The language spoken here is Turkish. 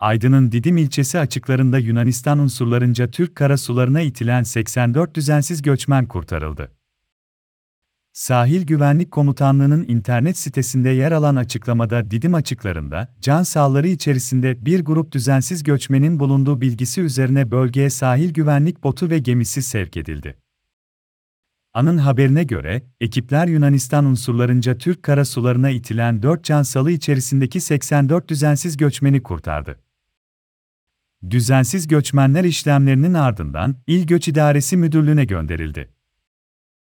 Aydın'ın Didim ilçesi açıklarında Yunanistan unsurlarınca Türk karasularına itilen 84 düzensiz göçmen kurtarıldı. Sahil Güvenlik Komutanlığı'nın internet sitesinde yer alan açıklamada Didim açıklarında, can sağları içerisinde bir grup düzensiz göçmenin bulunduğu bilgisi üzerine bölgeye sahil güvenlik botu ve gemisi sevk edildi. Anın haberine göre, ekipler Yunanistan unsurlarınca Türk karasularına itilen 4 cansalı içerisindeki 84 düzensiz göçmeni kurtardı. Düzensiz göçmenler işlemlerinin ardından İl Göç İdaresi Müdürlüğü'ne gönderildi.